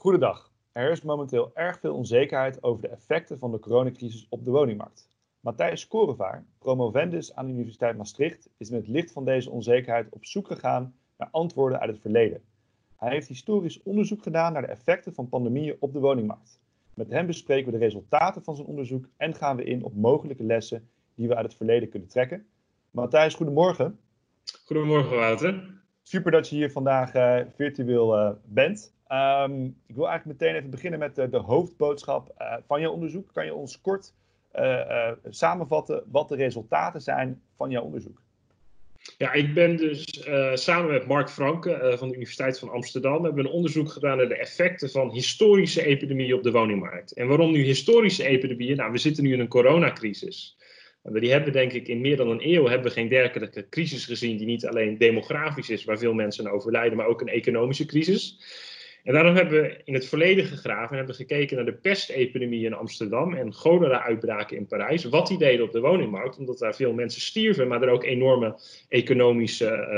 Goedendag. Er is momenteel erg veel onzekerheid over de effecten van de coronacrisis op de woningmarkt. Matthijs Korevaar, promovendus aan de Universiteit Maastricht, is met het licht van deze onzekerheid op zoek gegaan naar antwoorden uit het verleden. Hij heeft historisch onderzoek gedaan naar de effecten van pandemieën op de woningmarkt. Met hem bespreken we de resultaten van zijn onderzoek en gaan we in op mogelijke lessen die we uit het verleden kunnen trekken. Matthijs, goedemorgen. Goedemorgen, Wouter. Super dat je hier vandaag uh, virtueel uh, bent. Um, ik wil eigenlijk meteen even beginnen met de, de hoofdboodschap van jouw onderzoek. Kan je ons kort samenvatten wat de resultaten zijn van jouw onderzoek? Ja, ik ben dus samen met Mark Franke van de Universiteit van Amsterdam hebben een onderzoek gedaan naar de effecten van historische epidemieën op de woningmarkt. En waarom nu historische epidemieën? Nou, we zitten nu in een coronacrisis. Die hebben denk ik in meer dan een eeuw hebben we geen dergelijke crisis gezien die niet alleen demografisch is, waar veel mensen overlijden, maar ook een economische crisis. En daarom hebben we in het verleden gegraven en hebben we gekeken naar de pestepidemie in Amsterdam en cholera-uitbraken in Parijs. Wat die deden op de woningmarkt, omdat daar veel mensen stierven, maar er ook enorme economische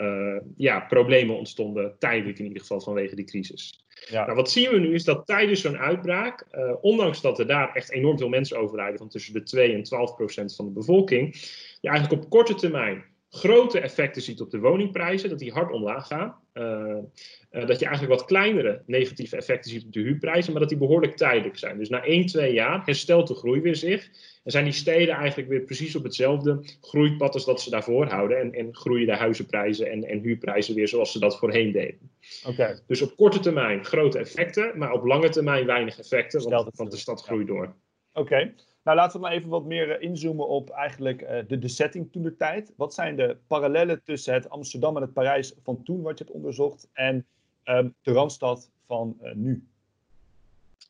uh, ja, problemen ontstonden, tijdelijk in ieder geval vanwege die crisis. Ja. Nou, wat zien we nu is dat tijdens zo'n uitbraak, uh, ondanks dat er daar echt enorm veel mensen overlijden, van tussen de 2 en 12 procent van de bevolking, je eigenlijk op korte termijn grote effecten ziet op de woningprijzen, dat die hard omlaag gaan. Uh, uh, dat je eigenlijk wat kleinere negatieve effecten ziet op de huurprijzen, maar dat die behoorlijk tijdelijk zijn. Dus na 1, 2 jaar herstelt de groei weer zich. En zijn die steden eigenlijk weer precies op hetzelfde groeipad als dat ze daarvoor houden. En, en groeien de huizenprijzen en, en huurprijzen weer zoals ze dat voorheen deden. Okay. Dus op korte termijn grote effecten, maar op lange termijn weinig effecten, want, want de stad groeit door. Oké. Okay. Nou, laten we maar even wat meer eh, inzoomen op eigenlijk uh, de, de setting toen de tijd. Wat zijn de parallellen tussen het Amsterdam en het Parijs van toen, wat je hebt onderzocht, en um, de Randstad van uh, nu?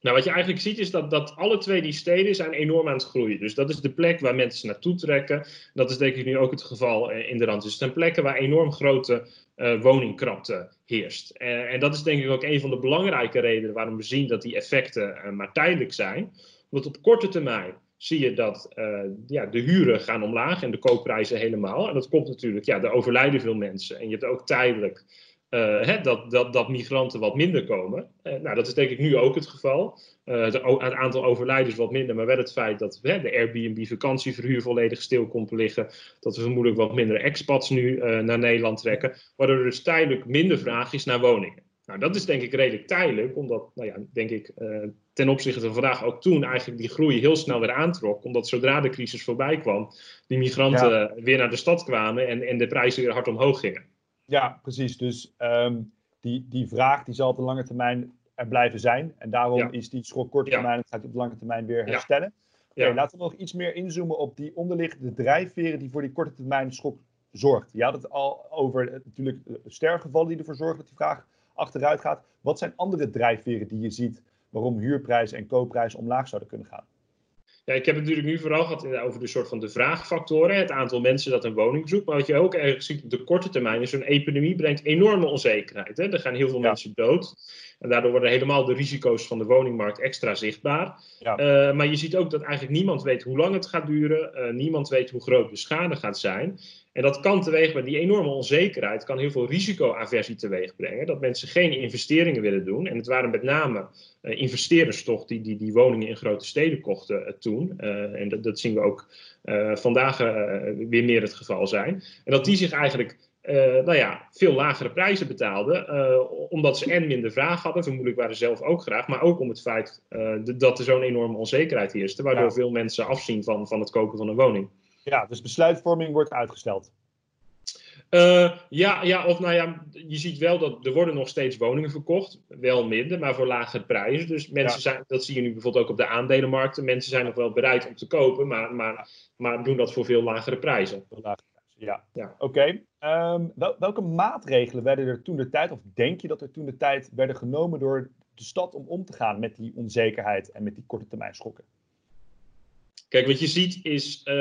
Nou, wat je eigenlijk ziet is dat, dat alle twee die steden zijn enorm aan het groeien. Dus dat is de plek waar mensen naartoe trekken. Dat is denk ik nu ook het geval in de Rand. Dus het zijn plekken waar enorm grote uh, woningkrapte heerst. En dat is denk ik ook een van de belangrijke redenen waarom we zien dat die effecten maar tijdelijk zijn. Want op korte termijn zie je dat uh, ja, de huren gaan omlaag en de koopprijzen helemaal. En dat komt natuurlijk, ja, er overlijden veel mensen. En je hebt ook tijdelijk uh, hè, dat, dat, dat migranten wat minder komen. Uh, nou, dat is denk ik nu ook het geval. het, aantal overlijdens wat minder, maar wel het feit dat hè, de Airbnb-vakantieverhuur volledig stil komt liggen. Dat we vermoedelijk wat minder expats nu naar Nederland trekken. Waardoor er dus tijdelijk minder vraag is naar woningen. Nou, dat is denk ik redelijk tijdelijk, omdat, nou ja, denk ik, uh, ten opzichte van vandaag ook toen eigenlijk die groei heel snel weer aantrok. Omdat zodra de crisis voorbij kwam, die migranten ja. weer naar de stad kwamen en, en de prijzen weer hard omhoog gingen. Ja, precies. Dus um, die, die vraag die zal op de lange termijn er blijven zijn. En daarom ja. is die schok korte termijn, ja. gaat op de lange termijn weer herstellen. Ja. Okay, laten we nog iets meer inzoomen op die onderliggende drijfveren die voor die korte termijn schok zorgt. Je had het al over uh, natuurlijk sterfgevallen die ervoor zorgen dat die vraag achteruit gaat. Wat zijn andere drijfveren die je ziet waarom huurprijzen en koopprijzen omlaag zouden kunnen gaan? Ja, ik heb het natuurlijk nu vooral gehad over de soort van de vraagfactoren, het aantal mensen dat een woning zoekt. Maar wat je ook ergens ziet op de korte termijn is, zo'n epidemie brengt enorme onzekerheid. Hè? Er gaan heel veel ja. mensen dood. En daardoor worden helemaal de risico's van de woningmarkt extra zichtbaar. Ja. Uh, maar je ziet ook dat eigenlijk niemand weet hoe lang het gaat duren. Uh, niemand weet hoe groot de schade gaat zijn. En dat kan teweeg die enorme onzekerheid, kan heel veel risicoaversie teweeg brengen. Dat mensen geen investeringen willen doen. En het waren met name uh, investeerders toch die, die die woningen in grote steden kochten uh, toen. Uh, en dat, dat, zien we ook vandaag weer meer het geval zijn. En dat die zich eigenlijk nou ja, veel lagere prijzen betaalden. omdat ze en minder vraag hadden. Vermoedelijk waren ze zelf ook graag. Maar ook om het feit dat er zo'n enorme onzekerheid heerste. Waardoor ja. veel mensen afzien van, van het kopen van een woning. Ja, dus besluitvorming wordt uitgesteld. Uh, ja, ja, of nou ja, je ziet wel dat er worden nog steeds woningen verkocht. Wel minder, maar voor lagere prijzen. Dus mensen ja. zijn, dat zie je nu bijvoorbeeld ook op de aandelenmarkten. Mensen zijn nog wel bereid om te kopen, maar, maar, maar doen dat voor veel lagere prijzen. Ja. ja. Oké. Okay. Um, wel, welke maatregelen werden er toen de tijd, of denk je dat er toen de tijd werden genomen door de stad om om te gaan met die onzekerheid en met die korte termijn schokken? Kijk, wat je ziet is, uh,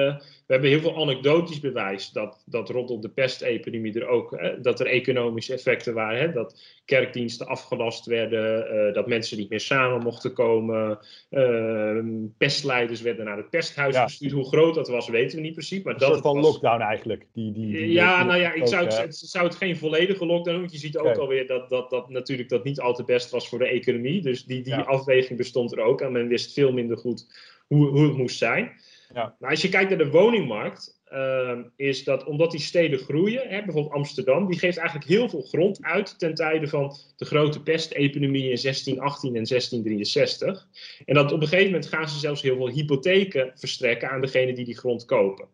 we hebben heel veel anekdotisch bewijs dat, dat rondom de pestepidemie er ook, hè, dat er economische effecten waren. Hè, dat kerkdiensten afgelast werden, uh, dat mensen niet meer samen mochten komen, uh, pestleiders werden naar het pesthuis ja. gestuurd. Hoe groot dat was, weten we niet precies. Maar Een dat soort van was... lockdown eigenlijk. Die, die, die ja, nou ja, ik zou het, het, zou het geen volledige lockdown want je ziet ook okay. alweer dat, dat, dat natuurlijk dat niet al te best was voor de economie. Dus die, die ja. afweging bestond er ook en men wist veel minder goed hoe, hoe het moest zijn. Ja. Maar als je kijkt naar de woningmarkt, uh, is dat omdat die steden groeien, hè, bijvoorbeeld Amsterdam, die geeft eigenlijk heel veel grond uit ten tijde van de grote pestepidemie in 1618 en 1663. En dat op een gegeven moment gaan ze zelfs heel veel hypotheken verstrekken aan degene die die grond kopen.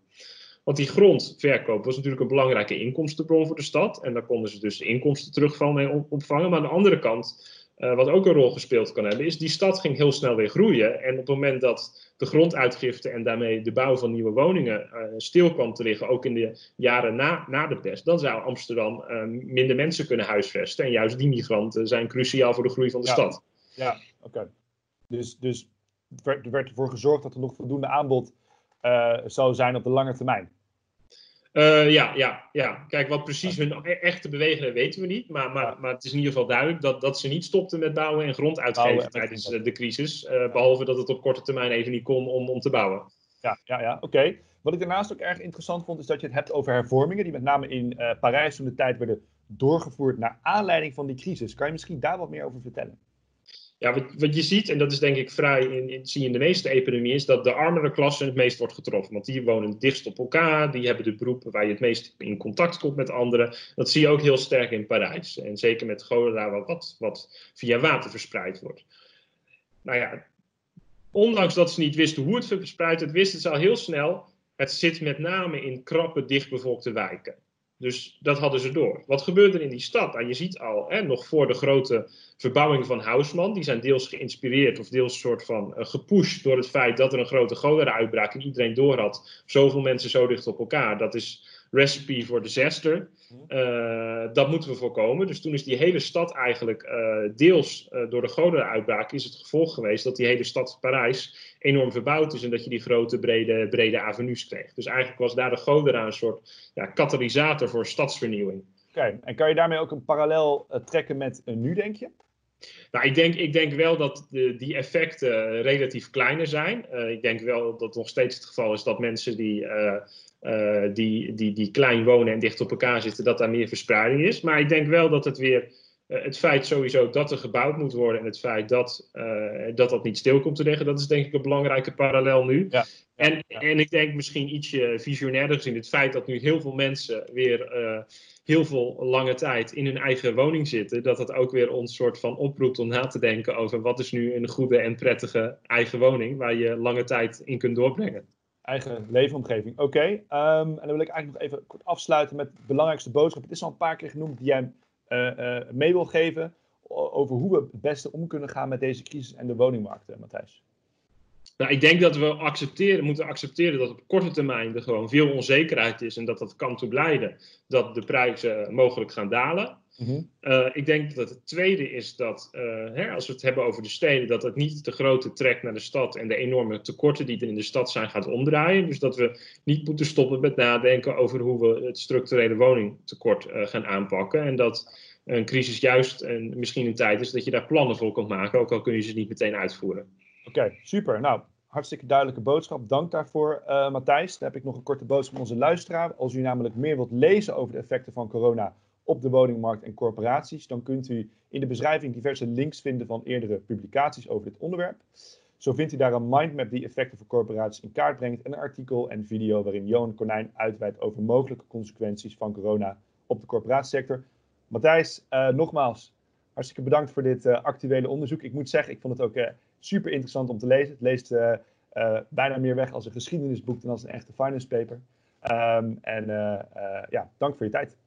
Want die grondverkoop was natuurlijk een belangrijke inkomstenbron voor de stad. En daar konden ze dus de inkomsten terug van mee opvangen. Maar aan de andere kant, uh, wat ook een rol gespeeld kan hebben, is die stad ging heel snel weer groeien. En op het moment dat de gronduitgifte en daarmee de bouw van nieuwe woningen uh, stil kwam te liggen, ook in de jaren na, na de pest, dan zou Amsterdam uh, minder mensen kunnen huisvesten. En juist die migranten zijn cruciaal voor de groei van de ja. stad. Ja, oké. Okay. Dus, dus er werd ervoor gezorgd dat er nog voldoende aanbod zou zijn op de lange termijn. Uh, ja, ja, ja. Kijk, wat precies hun echte bewegingen weten we niet. Maar, maar, maar het is in ieder geval duidelijk dat, dat ze niet stopten met bouwen en grond uitgeven tijdens de crisis. Uh, behalve dat het op korte termijn even niet kon om, om te bouwen. Ja, ja, ja oké. Okay. Wat ik daarnaast ook erg interessant vond, is dat je het hebt over hervormingen. die met name in uh, Parijs toen de tijd werden doorgevoerd. naar aanleiding van die crisis. Kan je misschien daar wat meer over vertellen? Ja, wat, je ziet, en dat is denk ik vrij in, in, zie je in de meeste epidemieën, is dat de armere klasse het meest wordt getroffen. Want die wonen het dichtst op elkaar, die hebben de beroepen waar je het meest in contact komt met anderen. Dat zie je ook heel sterk in Parijs. En zeker met cholera, wat, wat via water verspreid wordt. Nou ja, ondanks dat ze niet wisten hoe het verspreid werd, wisten ze al heel snel, het zit met name in krappe, dichtbevolkte wijken. Dus dat hadden ze door. Wat gebeurde er in die stad? Nou, je ziet al, hè, nog voor de grote verbouwing van Haussmann, die zijn deels geïnspireerd of deels soort van uh, gepusht door het feit dat er een grote cholera-uitbraak en iedereen door had. Zoveel mensen zo dicht op elkaar. Dat is recipe for disaster. Uh, dat moeten we voorkomen. Dus toen is die hele stad eigenlijk uh, deels uh, door de cholera-uitbraak is het gevolg geweest dat die hele stad Parijs enorm verbouwd is en dat je die grote brede, brede avenues kreeg. Dus eigenlijk was daar de cholera een soort ja, katalysator voor stadsvernieuwing. Oké, okay. en kan je daarmee ook een parallel trekken met nu, denk je? Nou, ik denk, ik denk wel dat de, die effecten relatief kleiner zijn. Uh, ik denk wel dat nog steeds het geval is dat mensen die, uh, die, die, die klein wonen en dicht op elkaar zitten, dat daar meer verspreiding is. Maar ik denk wel dat het weer, het feit sowieso dat er gebouwd moet worden en het feit dat dat, dat niet stil komt te liggen, dat is denk ik een belangrijke parallel nu. Ja. En, ja. en ik denk misschien ietsje visionairder gezien het feit dat nu heel veel mensen weer heel veel lange tijd in hun eigen woning zitten, dat dat ook weer ons soort van oproept om na te denken over wat is nu een goede en prettige eigen woning waar je lange tijd in kunt doorbrengen. Eigen leefomgeving, oké. Okay. Um, en dan wil ik eigenlijk nog even kort afsluiten met de belangrijkste boodschap. Het is al een paar keer genoemd die jij mee wil geven over hoe we het beste om kunnen gaan met deze crisis en de woningmarkt, Matthijs. Nou, ik denk dat we accepteren, moeten accepteren dat op korte termijn er gewoon veel onzekerheid is en dat dat kan toe leiden dat de prijzen mogelijk gaan dalen. Mm-hmm. Uh, ik denk dat het tweede is dat, uh, hè, als we het hebben over de steden, dat het niet de grote trek naar de stad en de enorme tekorten die er in de stad zijn gaat omdraaien. Dus dat we niet moeten stoppen met nadenken over hoe we het structurele woningtekort uh, gaan aanpakken. En dat een crisis juist en misschien een tijd is dat je daar plannen voor kunt maken, ook al kun je ze niet meteen uitvoeren. Oké, okay, super. Nou, hartstikke duidelijke boodschap. Dank daarvoor, uh, Matthijs. Dan heb ik nog een korte boodschap van onze luisteraar. Als u namelijk meer wilt lezen over de effecten van corona op de woningmarkt en corporaties, dan kunt u in de beschrijving diverse links vinden van eerdere publicaties over dit onderwerp. Zo vindt u daar een mindmap die effecten voor corporaties in kaart brengt en een artikel en video waarin Johan Konijn uitweidt over mogelijke consequenties van corona op de corporatiesector. Matthijs, uh, nogmaals, hartstikke bedankt voor dit uh, actuele onderzoek. Ik moet zeggen, ik vond het ook super interessant om te lezen. Het leest uh, uh, bijna meer weg als een geschiedenisboek dan als een echte finance paper. Um, en uh, ja, dank voor je tijd.